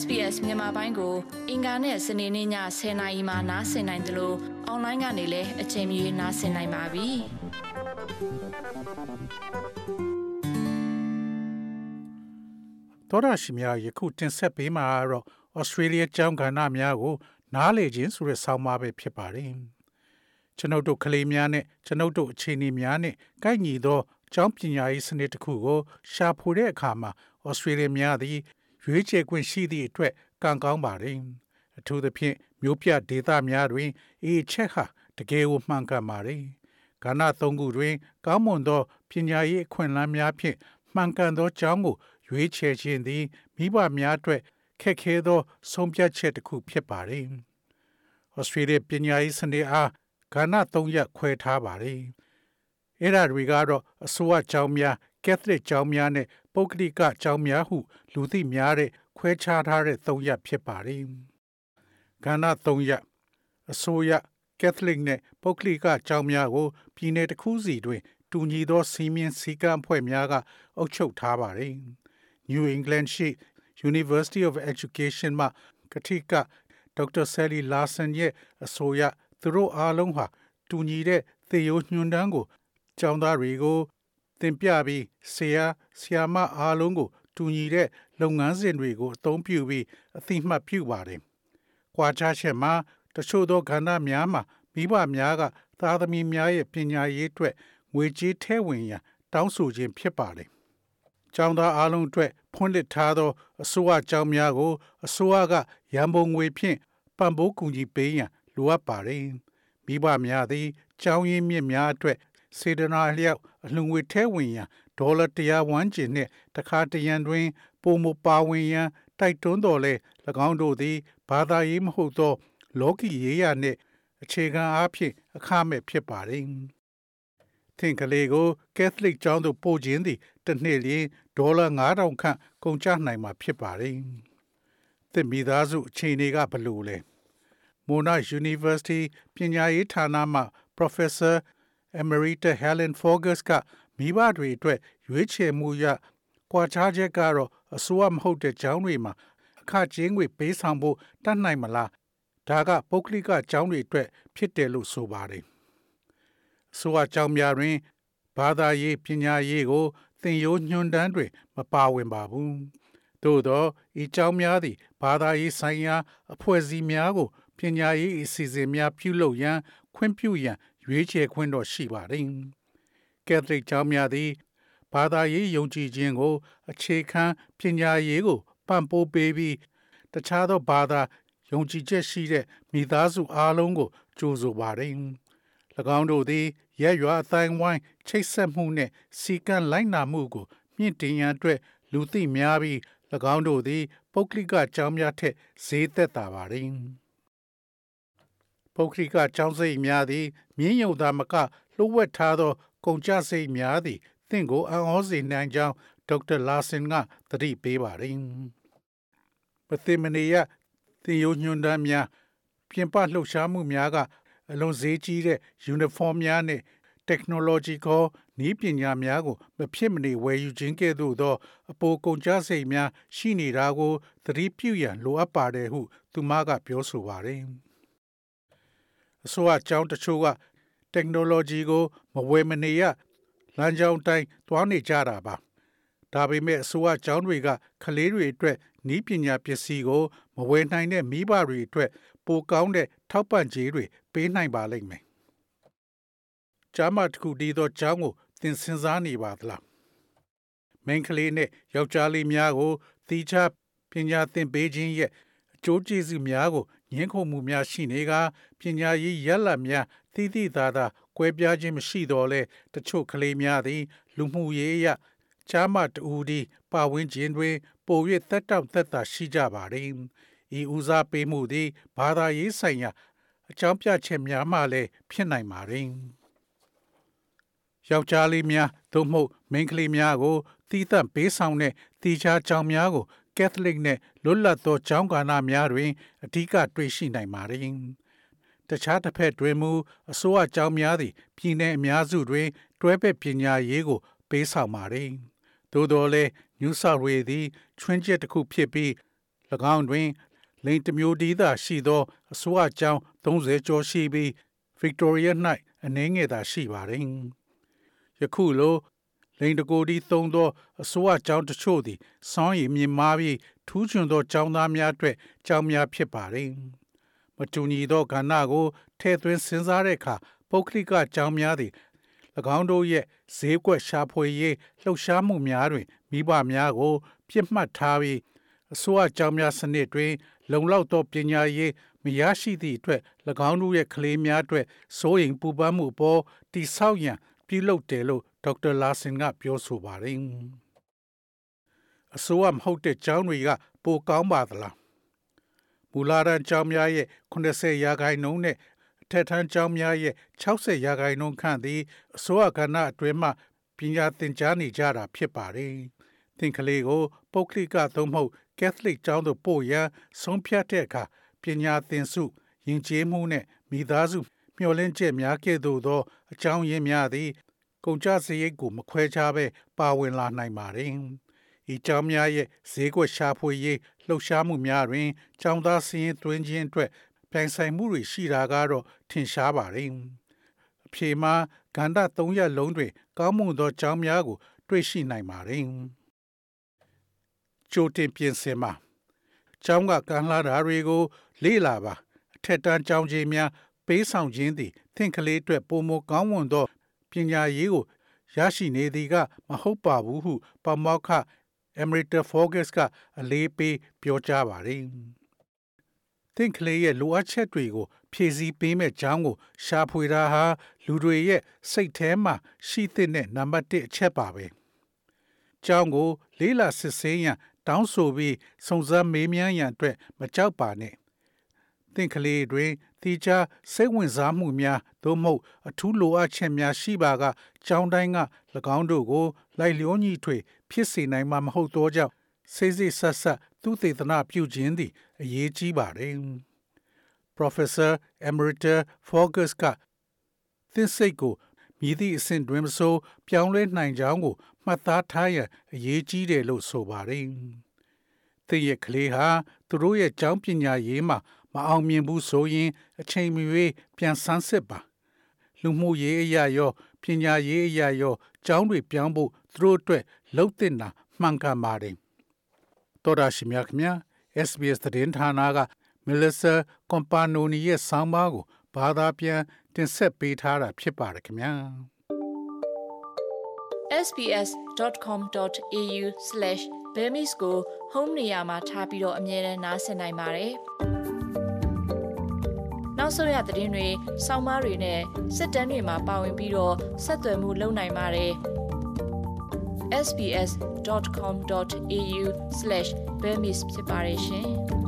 SBS မြန်မာပိုင်းကို အင်ကာနဲ့စနေနေ့ည10:00နာရီမှနားဆင်နိုင်တယ်လို့အွန်လိုင်းကနေလည်းအချိန်မီနားဆင်နိုင်ပါပြီ။သောရရှိများယခုတင်ဆက်ပေးမှာတော့ Australia ကျောင်းကဏ္ဍများကို နားလေခြင်းဆိုတဲ့ဆောင်းပါးပဲဖြစ်ပါတယ်။ကျွန်ုပ်တို့ကလေးများနဲ့ကျွန်ုပ်တို့အခြေအနေများနဲ့ကိုက်ညီသောကျောင်းပညာရေးစနစ်တစ်ခုကိုရှာဖွေတဲ့အခါမှာဩစတြေးလျများသည် ရွေးချယ်ခွင့်ရှိသည့်အတွက်ကံကောင်းပါတယ်။အထူးသဖြင့်မြို့ပြဒေသများတွင်အေချက်ဟာတကယ်ကိုမှန်ကန်ပါတယ်။ကဏ္ဍသုံးခုတွင် ကောင်းမွန်သောပညာရေးအခွင့်အလမ်းများဖြင့်မှန်ကန်သောကျောင်းကိုရွေးချယ်ခြင်းသည်မိဘများအတွက်ခက်ခဲသော ဆုံးဖြတ်ချက်တစ်ခုဖြစ်ပါတယ်။ဩစတြေးလျပညာရေးစနစ်အားကဏ္ဍ၃ရပ်ခွဲထားပါတယ်။အဲ့ဒါတွေကတော့အစိုးရကျောင်းများကက်သလစ်ကျောင်းများနဲ့ ပုဂ္ဂလိကကျောင်းများဟု လူသိများတဲ့ခွဲခြားထားတဲ့၃ရပ်ဖြစ်ပါတယ်။ကဏ္ဍ၃ရပ်အစိုးရကက်သလစ်နဲ့ပုဂ္ဂလိကကျောင်းများကိုပြည်내တစ်ခုစီတွင် တူညီသောစီမင်းစည်းကမ်းဖွဲ့များကအုပ်ချုပ်ထားပါတယ်။ New England ရှိ University of Education မှကတိကဒေါက်တာဆယ်လီလာဆန်ရဲ့အဆိုအရသူတို့အားလုံးဟာ တူညီတဲ့သေယိုညွှန်တန်းကိုကျောင်းသားတွေကို သင်ပြပြီးဆရာဆရာမအားလုံးကို တူညီတဲ့လုပ်ငန်းစဉ်တွေကိုအသုံးပြုပြီးအသိမှတ်ပြုပါတယ်။ကွာခြားချက်မှာတချို့သောကဏ္ဍများမှာမိဘများကသားသမီးများရဲ့ပညာရေးအတွက်ငွေကြေးထဲဝင်ရန်တောင်းဆိုခြင်းဖြစ်ပါတယ်။ကျောင်းသားအားလုံးအတွက်ဖွင့်လှစ်ထားသောအစိုးရကျောင်းများကိုအစိုးရကရန်ပုံငွေဖြင့်ပံ့ပိုးကူညီပေးရန်လိုအပ်ပါတယ်။မိဘများသည်ကျောင်းရင်းမြစ်များအတွက် စေတနာလျောက်အလှငွေထဲဝင်ရန်ဒေါ်လာ100ဝန်းကျင်နှင့်တခါတရံတွင်ပုံမပါဝင်ရန်တိုက်တွန်းတော်လဲ၎င်းတို့သည်ဘာသာရေးမဟုတ်သော လောကီရေးရနှင့်အခြေခံအားဖြင့်အခမဲ့ဖြစ်ပါသည်။သင်ကလေးကိုကက်သလစ်ကျောင်းသို့ပို့ခြင်းသည်တစ်နှစ်လျှင်ဒေါ်လာ9000ခန့်ကုန်ကျနိုင်မှာဖြစ်ပါတယ်။သင်မိသားစုအခြေအနေကဘယ်လိုလဲ။ Monash University ပညာရေးဌာနမှ Professor Emerita Helen Forgas ကမိဘတွေအတွက်ရွေးချယ်မှုရကွာခြားချက်ကတော့အစိုးရမဟုတ်တဲ့ကျောင်းတွေမှာအခကျင်းငွေပေးဆောင်ဖို့တတ်နိုင်မလားဒါကပုဂ္ဂလိကကျောင်းတွေအတွက်ဖြစ်တယ်လို့ဆိုပါတယ်အစိုးရကျောင်းများတွင်ဘာသာရေးပညာရေးကိုသင်ရိုးညွှန်တမ်းတွေမပါဝင်ပါဘူးသို့သောဤကျောင်းများသည်ဘာသာရေးဆိုင်ရာအဖွဲ့အစည်းများကိုပညာရေးအစီအစဉ်များပြုလုပ်ရန်ခွင့်ပြုရန် ရွေးချယ်ခွင့်တော့ရှိပါတယ်။ကက်သလစ်ကျောင်းများသည်ဘာသာရေးယုံကြည်ခြင်းကို အခြေခံပညာရေးကိုပံ့ပိုးပေးပြီးတခြားသောဘာသာယုံကြည်ချက်ရှိတဲ့မိသားစုအားလုံးကိုကြိုဆိုပါတယ်။၎င်းတို့သည်ရက်ရွာအတိုင်းဝိုင်းချိတ်ဆက်မှုနှင့်စီကံလိုက်နာမှုကို မြင့်တင်ရန်အတွက်လူသိများပြီး၎င်းတို့သည်ပုဂ္ဂလိကကျောင်းများထက်ဈေးသက်သာပါတယ်။ ပုဂ္ဂလိကကျောင်းစိတ်များသည်မြင်းယုံသာမကလှုပ်ဝက်ထားသောကုန်ကျစိတ်များသည်သင်ကိုအံ့ဩစေနိုင်ကြောင်းဒေါက်တာလာဆင်ကသတိပေးပါတယ်။မသိမနေရသင်ရိုးညွှန်တမ်းများပြင်ပလှုပ်ရှားမှုများကအလွန်ဈေးကြီးတဲ့ uniform များနဲ့ technological နည်းပညာများကိုမဖြစ်မနေဝယ်ယူခြင်းကဲ့သို့သော အပိုကုန်ကျစရိတ်များရှိနေတာကိုသတိပြုရန်လိုအပ်ပါတယ်ဟု သူမကပြောဆိုပါတယ်။ အစိုးရကျောင်းတချို့က technology ကို မဝယ်မနေရလမ်းကြောင်းတိုင်းသွားနေကြတာပါဒါပေမဲ့အစိုးရကျောင်းတွေကကလေးတွေအတွက်နီးပညာပစ္စည်းကို မဝယ်နိုင်တဲ့မိဘတွေအတွက်ပိုကောင်းတဲ့ထောက်ပံ့ကြေးတွေပေးနိုင်ပါလိမ့်မယ်။ကျောင်းမတစ်ခုတည်သောကျောင်းကိုသင်စဉ်းစားနေပါသလား။မိန်းကလေးနဲ့ယောက်ျားလေးများကိုသီးခြားပညာသင်ပေးခြင်းရဲ့အကျိုးကျေးဇူးများကို ငင်းခုန်မှုများရှိနေကပညာရေးရလတ်များသိသိသာသာကွဲပြားခြင်းမရှိတော့လဲတချို့ကလေးများသည် လူမှုရေးအရချားမတူဒီပါဝင်ခြင်းတွင် ပို၍သက်တောင့်သက်သာရှိကြပါသည်ဤဦးစားပေးမှုသည်ဘာသာရေးဆိုင်ရာအကြောင်းပြချက်များမှလည်းဖြစ်နိုင်ပါသည်ယောက်ျားလေးများသို့မဟုတ်မိန်းကလေးများကိုတီးသန့်ပေးဆောင်တဲ့တီချာကြောင်များကို ကက်သလစ်နဲ့လွတ်လပ်သောကျောင်းကာလများတွင်အဓိကတွေ့ရှိနိုင်ပါသည်။တခြားတစ်ဖက်တွင်မူအစိုးရကျောင်းများသည်ပြည်내အများစုတွင် တွဲဘက်ပညာရေးကို ပေးဆောင်ပါသည်။သို့တော်လည်း New South Wales သည်ချွင်းချက်တစ်ခုဖြစ်ပြီး၎င်းတွင်လိန်တမျိုးဒီသာရှိသောအစိုးရကျောင်း30ကျော်ရှိပြီး Victoria ၌အနည်းငယ်သာရှိပါသည်ယခုလို လိန်တကိုဒီသုံးသောအစိုးရကျောင်းတချို့သည်စောင်းရည်မြင်မာပြီးထူးချွန်သောကျောင်းသားများအတွက်ကျောင်းများဖြစ်ပါသည်မတူညီသောကဏ္ဍကိုထည့်သွင်းစဉ်းစားတဲ့အခါပုဂ္ဂလိကကျောင်းများသည်၎င်းတို့ရဲ့ဈေးကွက်ရှာဖွေရေးလှုပ်ရှားမှုများတွင်မိဘများကို ပြစ်မှတ်ထားပြီးအစိုးရကျောင်းများစနစ်တွင် လုံလောက်သောပညာရေးမရရှိသည့်အတွက်၎င်းတို့ရဲ့ကလေးများအတွက်စိုးရိမ်ပူပန်မှုပေါ်တိဆောက်ရန်ပြုလုပ်တယ်လို့ ဒေါက်တာလာဆင်ကပြောဆိုပါတယ်အစိုးရမဟုတ်တဲ့ကျောင်းတွေက ပိုကောင်းပါသလားမူလာတန်းကျောင်းများရဲ့80ရာခိုင်နှုန်းနဲ့အထက်ထန်းကျောင်းများရဲ့60ရာခိုင်နှုန်းခန့်သည်အစိုးရကဏ္ဍအတွင်းမှပညာသင်ကြားနေကြတာဖြစ်ပါတယ်။သင်ကလေးကို ပုဂ္ဂလိကသို့မဟုတ်ကက်သလစ်ကျောင်းသို့ပို့ရန်ဆုံးဖြတ်တဲ့အခါပညာသင်စုယဉ်ကျေးမှုနဲ့မိသားစုမျှော်လင့်ချက်များကဲ့သို့သောအကြောင်းရင်းများသည် ကုန်ကျစရိတ်ကို မခွဲခြားဘဲ ပါဝင်လာနိုင်ပါတယ်။ဤကျောင်းများရဲ့ ဈေးကွက်ရှာဖွေရေး လှုပ်ရှားမှုများတွင် ကျောင်းသားစည်းရင်သွင်းခြင်းအတွက် ပြိုင်ဆိုင်မှုတွေရှိတာကတော့ ထင်ရှားပါတယ်။အဖြေမှာကန္တာ၃ရက်လုံးတွင် ကောင်းမွန်သောကျောင်းများကို တွေ့ရှိနိုင်ပါတယ်။ကြိုတင်ပြင်ဆင်ပါ ကျောင်းက ကမ်းလှတာတွေကို လေ့လာပါ အထက်တန်းကျောင်းကြီးများ ပေးဆောင်ခြင်းသည် သင်ကလေးအတွက်ပုံမကောင်းမွန်သော ပညာရေးကို ရရှိနေသည်က မဟုတ်ပါဘူးဟုပမောက္ခ Emerita Forges က အလေးပေးပြောကြားပါတယ်။သင်ကလေးရဲ့လိုအပ်ချက်တွေကို ဖြည့်ဆည်းပေးမဲ့ကြောင်းကို ရှာဖွေတာဟာလူတွေရဲ့စိတ်ထဲမှာရှိသင့်တဲ့နံပါတ်1အချက်ပါပဲ။ကျောင်းကို လေးလာစစ်ဆေးရန်တောင်းဆိုပြီးစုံစမ်းမေးမြန်းရန်အတွက်မကြောက်ပါနဲ့။သင်ကလေးတွင် တိကျစိတ်ဝင်စားမှုများသို့မဟုတ်အထူးလိုအပ်ချက်များရှိပါကကျောင်းတိုင်းက၎င်းတို့ကိုလိုက်လျောညီထွေ ဖြစ်စေနိုင်မှာမဟုတ်သောကြောင့်စိစိဆက်ဆက်သူသေသနာပြုခြင်းသည်အရေးကြီးပါတယ်။ Professor Emerita Forgus ကသင်စိတ်ကိုမြည်သည့်အဆင့်တွင်မဆိုပြောင်းလဲနိုင်ကြောင်းကိုမှတ်သားထားရန်အရေးကြီးတယ်လို့ဆိုပါတယ်။သင်ရဲ့ကလေးဟာသူတို့ရဲ့ကျောင်းပညာရေးမှာ မအောင်မြင်ဘူးဆိုရင် အချိန်မရွေးပြန်ဆန်းစစ်ပါလူမှုရေးအရာရောပညာရေးအရာရောကျောင်းတွေပြောင်းဖို့သူတို့အတွက်လှုပ်တင်တာမှန်ကန်ပါတယ်တော်ရရှိမြခင် SBS သတင်းဌာနက Melissa Companoni ရဲ့ဆောင်းပါးကိုဘာသာပြန်တင်ဆက်ပေးထားတာဖြစ်ပါတယ်ခင်ဗျာ sbs.com.au/bemis ကို home နေရာမှာထားပြီးတော့အမြဲတမ်းနှားဆင်နိုင်ပါတယ်။ နောက်ဆုံးရသတင်းတွေ၊စောင်းမားတွေနဲ့စစ်တမ်းတွေမှာပါဝင်ပြီးတော့ဆက်သွယ်မှုလုပ်နိုင်ပါတယ်။ sbs.com.au/bemis ဖြစ်ပါတယ်ရှင်။